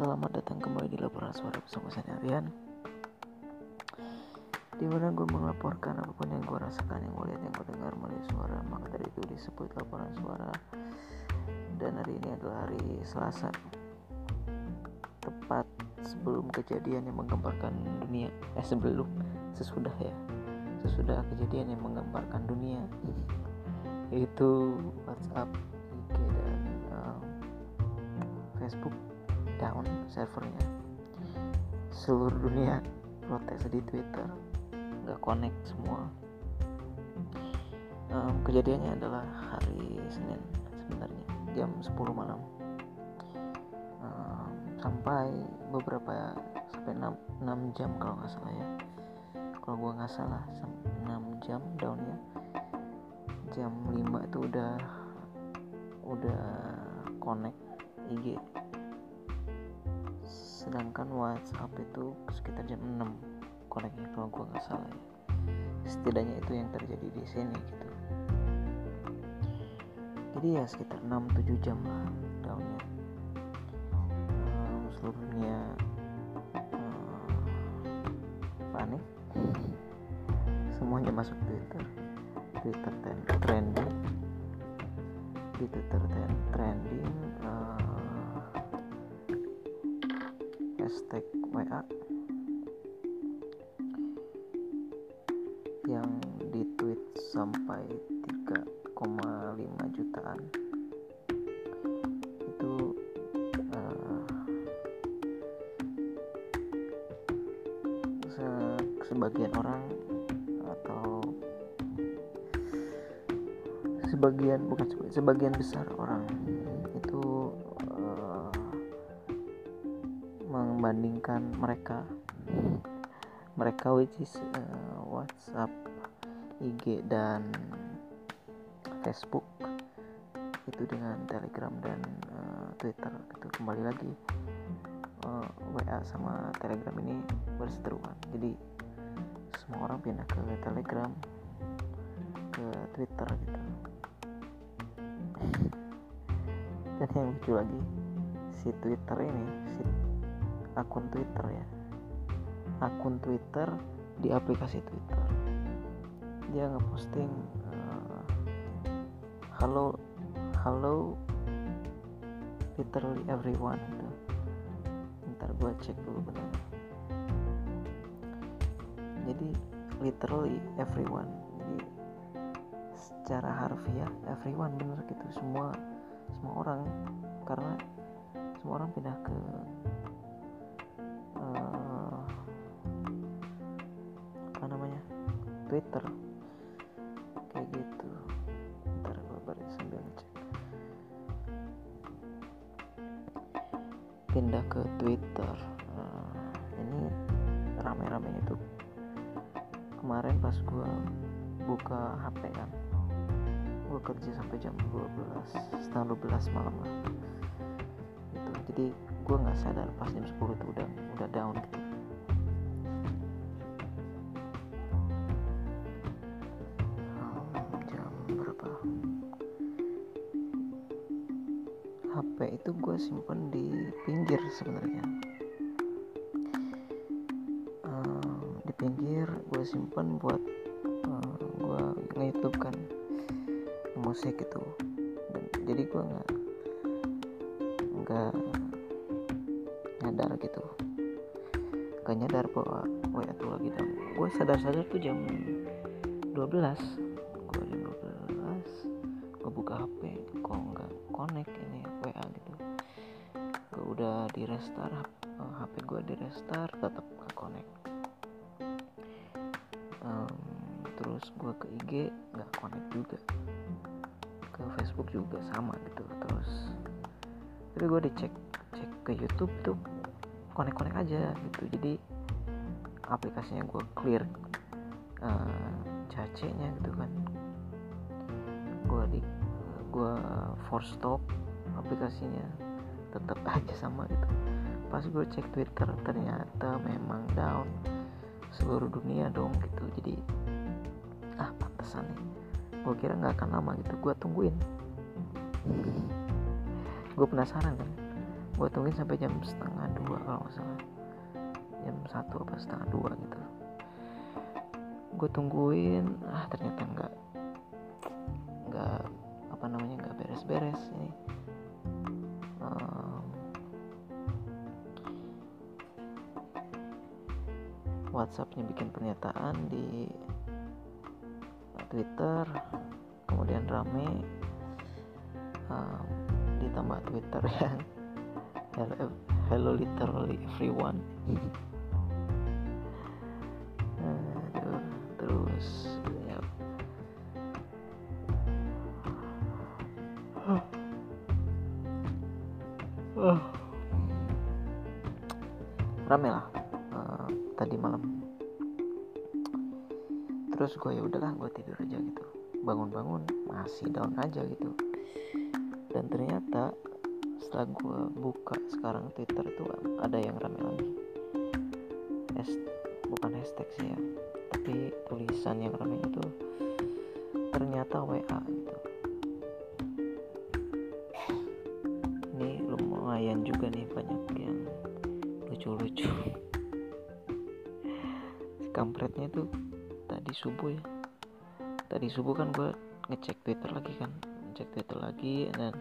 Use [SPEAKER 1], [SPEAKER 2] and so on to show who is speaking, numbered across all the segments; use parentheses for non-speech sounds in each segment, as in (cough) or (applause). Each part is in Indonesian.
[SPEAKER 1] Selamat datang kembali di laporan suara bersama saya Aryan Di mana gue melaporkan apa pun yang gue rasakan, yang gue lihat, yang gue dengar melalui suara Maka dari itu disebut laporan suara. Dan hari ini adalah hari Selasa Tepat sebelum kejadian yang menggemparkan dunia. Eh sebelum, sesudah ya. Sesudah kejadian yang menggemparkan dunia. Itu WhatsApp, IG, dan um, Facebook down servernya. Seluruh dunia protes di Twitter nggak connect semua. Um, kejadiannya adalah hari Senin sebenarnya jam 10 malam. Um, sampai beberapa sampai 6, 6 jam kalau nggak salah ya. Kalau gua nggak salah 6 jam downnya jam 5 itu udah udah connect IG sedangkan WhatsApp itu sekitar jam 6 koneknya kalau gue nggak salah ya. Setidaknya itu yang terjadi di sini gitu. Jadi ya sekitar 6-7 jam lah daunnya um, seluruh dunia um, panik semuanya masuk Twitter. Twitter trending. Di Twitter trending uh, hashtag WA yang ditweet sampai 3,5 jutaan. Itu uh, se sebagian orang atau sebagian bukan sebagian besar orang membandingkan mereka. Mereka which is uh, WhatsApp, IG dan Facebook. Itu dengan Telegram dan uh, Twitter. Itu kembali lagi uh, WA sama Telegram ini berseteruan. Jadi semua orang pindah ke Telegram ke Twitter gitu. Dan yang lucu lagi si Twitter ini si akun Twitter ya. Akun Twitter di aplikasi Twitter. Dia ngeposting uh, halo halo literally everyone gitu. Ntar gue cek dulu benar jadi literally everyone. Jadi secara harfiah everyone bener gitu. Semua semua orang. Karena semua orang pindah ke Twitter. Kayak gitu. Ntar gue balik sambil ngecek. Pindah ke Twitter. Uh, ini rame-rame itu kemarin pas gue buka HP kan gue kerja sampai jam 12 setengah 12 malam lah. Gitu. Jadi gue nggak sadar pas jam 10 tuh udah udah down gitu itu gue simpen di pinggir sebenarnya. Uh, di pinggir gue simpen buat uh, gue nge-youtube kan musik itu. Dan, jadi gue nggak nggak nyadar gitu. Gak nyadar bahwa WA tuh lagi dan gue sadar-sadar tuh jam 12 gue jam 12 gue buka HP kok nggak connect ini gue udah di restart HP eh, gue di restart tetap nggak connect. Um, terus gue ke IG nggak connect juga. Ke Facebook juga sama gitu terus tapi gue dicek cek ke YouTube tuh connect connect aja gitu. Jadi aplikasinya gue clear uh, cace nya gitu kan. Gue di gue force stop aplikasinya tetap aja sama gitu. Pas gue cek Twitter ternyata memang down seluruh dunia dong gitu. Jadi ah pantesan nih. Gue kira nggak akan lama gitu. Gue tungguin. Gue penasaran kan? Gue tungguin sampai jam setengah dua kalau nggak salah. Jam satu apa setengah dua gitu. Gue tungguin ah ternyata nggak nggak apa namanya nggak beres-beres ini WhatsAppnya bikin pernyataan di Twitter kemudian rame um, ditambah Twitter yang hello, hello literally everyone. Terus ya. Rame lah tadi malam. Terus gue ya udahlah gue tidur aja gitu. Bangun-bangun masih down aja gitu. Dan ternyata setelah gue buka sekarang Twitter itu ada yang rame lagi. Has, bukan hashtag sih ya tapi tulisan yang rame itu ternyata WA gitu. Ini lumayan juga nih banyak yang lucu-lucu kampretnya tuh tadi subuh ya. Tadi subuh kan gue ngecek Twitter lagi kan ngecek Twitter lagi dan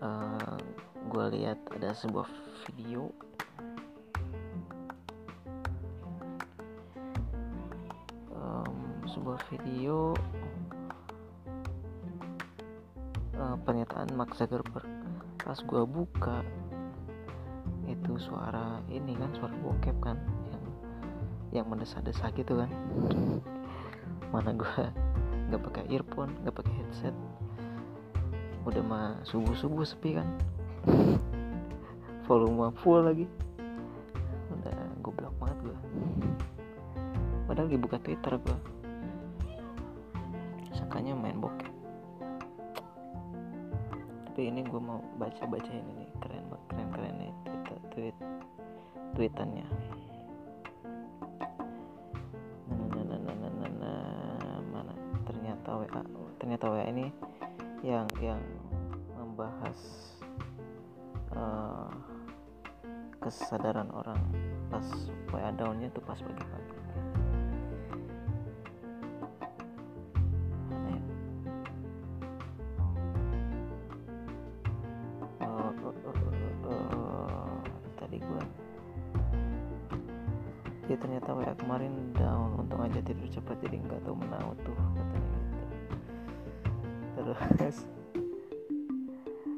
[SPEAKER 1] uh, gue lihat ada sebuah video. Um, sebuah video uh, pernyataan Mark Zuckerberg. Pas gue buka itu suara ini kan suara bokep kan yang mendesak-desak gitu kan. Mana gue (laughs) nggak pakai earphone nggak pakai headset. Udah mah subuh subuh sepi kan. (laughs) Volume full lagi. Udah goblok banget gue padahal dibuka twitter gue sangkanya main bokep. Tapi ini gue mau baca baca ini. Keren banget keren keren nih tweet tweet tweetannya ternyata WA ternyata WA ini yang yang membahas uh, kesadaran orang pas WA downnya tuh pas pagi-pagi. Tadi gua ya ternyata WA kemarin down untung aja tidur cepat jadi nggak tahu menau tuh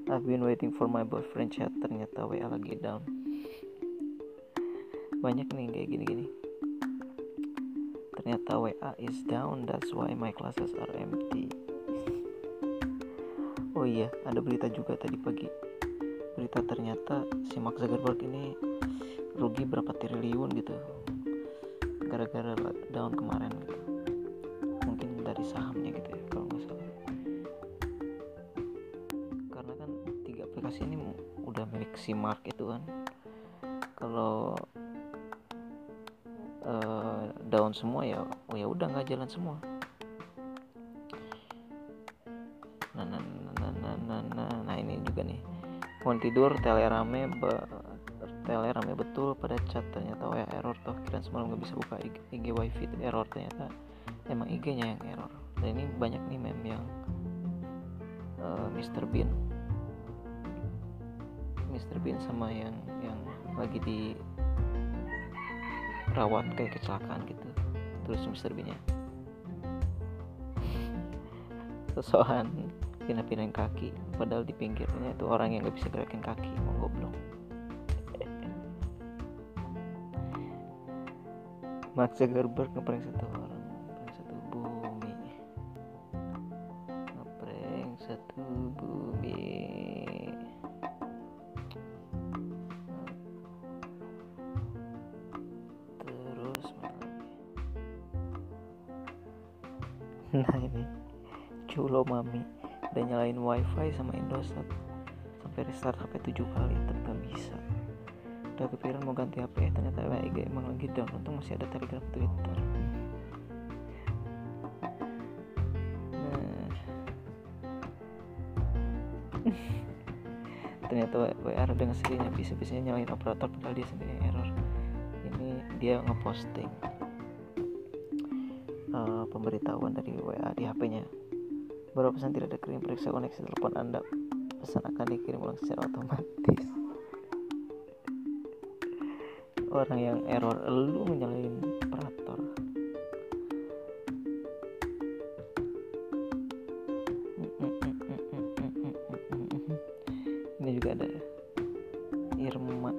[SPEAKER 1] I've been waiting for my boyfriend chat ternyata WA lagi down. Banyak nih kayak gini-gini. Ternyata WA is down that's why my classes are empty. Oh iya ada berita juga tadi pagi. Berita ternyata si Mark Zuckerberg ini rugi berapa triliun gitu. Gara-gara down kemarin gitu. Mungkin dari sahamnya gitu ya aplikasi ini udah milik si Mark itu kan. Kalau uh, down semua ya oh ya udah nggak jalan semua. Nah nah nah nah nah nah, nah ini juga nih. Mau tidur tele rame tele rame betul pada chat ternyata. WA error toh kira semalam nggak bisa buka IG, IG wifi error ternyata. Emang IG nya yang error. Dan ini banyak nih meme yang uh, Mr. Bean Mr. Bean sama yang yang lagi di rawat kayak kecelakaan gitu terus Mr. Bean nya sosokan pindah-pindahin kaki padahal di pinggirnya itu orang yang nggak bisa gerakin kaki mau goblok (laughs) Mark Zuckerberg ngeprank satu orang nah ini. Culo mami. Udah nyalain wifi sama Indosat sampai restart HP 7 kali tetap bisa. Udah kepikiran mau ganti HP ternyata WIG emang lagi down. Untung masih ada telegram twitter. Nah. (laughs) Ternyata WA dengan sendirinya bisa bisanya nyalain operator padahal dia sendiri error. Ini dia ngeposting pemberitahuan dari WA di HP-nya Baru pesan tidak ada kirim periksa koneksi telepon Anda. Pesan akan dikirim ulang secara otomatis. Orang yang error lu menyalain operator. Ini juga ada Irma.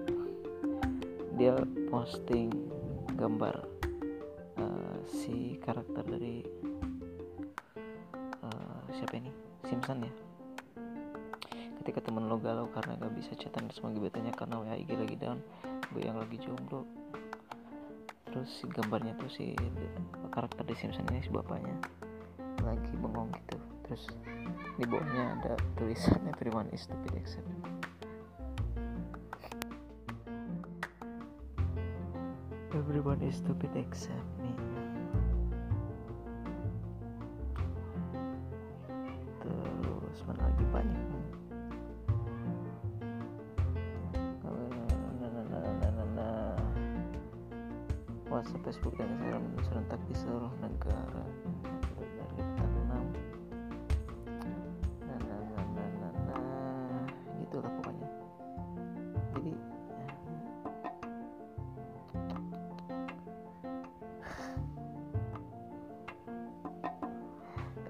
[SPEAKER 1] Dia posting gambar si karakter dari siapa ini? Simpson ya? Ketika temen lo galau karena gak bisa chatan semua gebetannya karena WA IG lagi down gue yang lagi jomblo. Terus si gambarnya tuh si karakter di Simpson ini si bapaknya lagi bengong gitu. Terus di bawahnya ada tulisan everyone is stupid except everyone is stupid except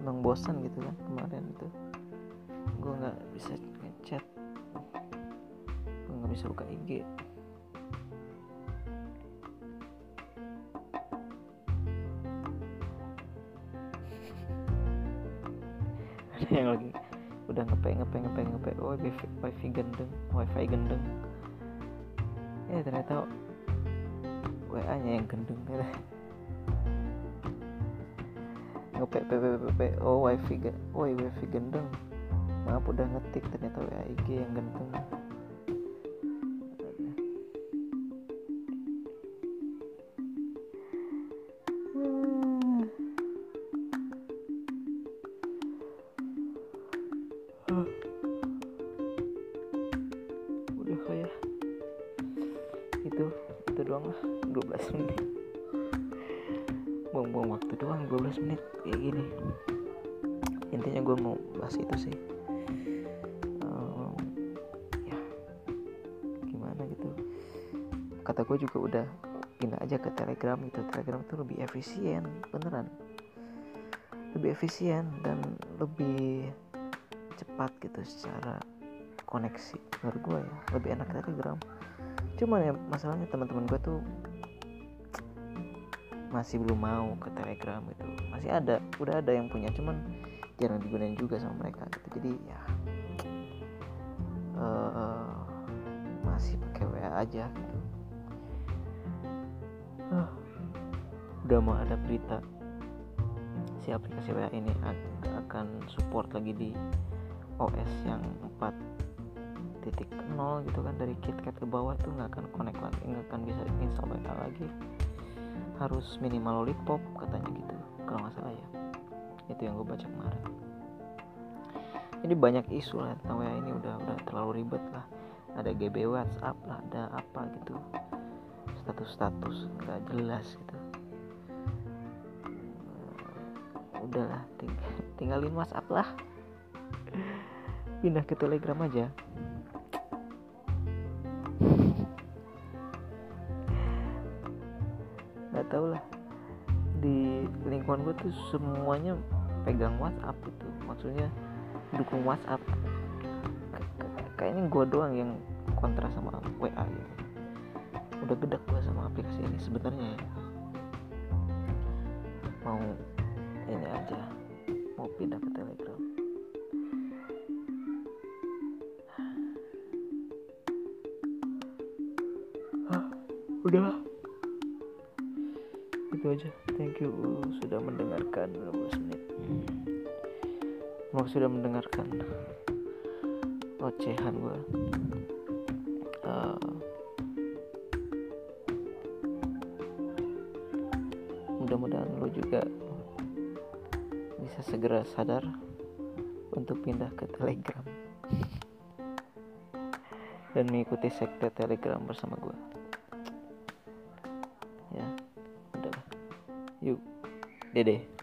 [SPEAKER 1] emang bosan gitu kan kemarin itu. Gue nggak bisa ngechat. Gue nggak bisa buka IG (laughs) yang lagi udah ngepek ngepek ngepek ngepek oh wifi, wifi gendeng wifi gendeng. Ya ternyata wa nya yang gendeng (laughs) ngepek ppp oh wifi oh wifi gendeng. Maaf udah ngetik ternyata wa ig yang gendeng. Doang lah. 12 menit buang-buang waktu doang 12 menit kayak gini. Intinya gue mau bahas itu sih. Um, ya gimana gitu. Kata gue juga udah pindah aja ke telegram itu telegram itu lebih efisien beneran. Lebih efisien dan lebih cepat gitu secara koneksi. Menurut gue ya lebih enak telegram. Cuman ya masalahnya teman-teman gue tuh masih belum mau ke telegram gitu. Masih ada udah ada yang punya cuman jarang digunain juga sama mereka gitu. Jadi ya uh, masih pakai wa aja gitu. Uh, udah mau ada berita. Si aplikasi wa ini akan support lagi di OS yang 4 titik nol gitu kan. Dari KitKat ke bawah tuh nggak akan connect lagi nggak akan bisa install WA lagi harus minimal lollipop katanya gitu kalau nggak salah ya. Itu yang gue baca kemarin. Jadi banyak isu lah tentang WA ini udah udah terlalu ribet lah. Ada GB WhatsApp lah ada apa gitu. Status-status nggak jelas gitu. Udahlah ting (laughs) tinggalin WhatsApp lah. Pindah ke Telegram aja tuh semuanya pegang WhatsApp itu maksudnya dukung WhatsApp. Kayaknya gue doang yang kontra sama WA gitu. Udah gedek gue sama aplikasi ini sebenarnya ya. Mau ini aja. Mau pindah ke Telegram. Udahlah itu aja. Thank you sudah mendengarkan 15 menit. Mau sudah mendengarkan ocehan gue uh, mudah-mudahan lo juga bisa segera sadar untuk pindah ke telegram. (laughs) Dan mengikuti sekte telegram bersama gue dede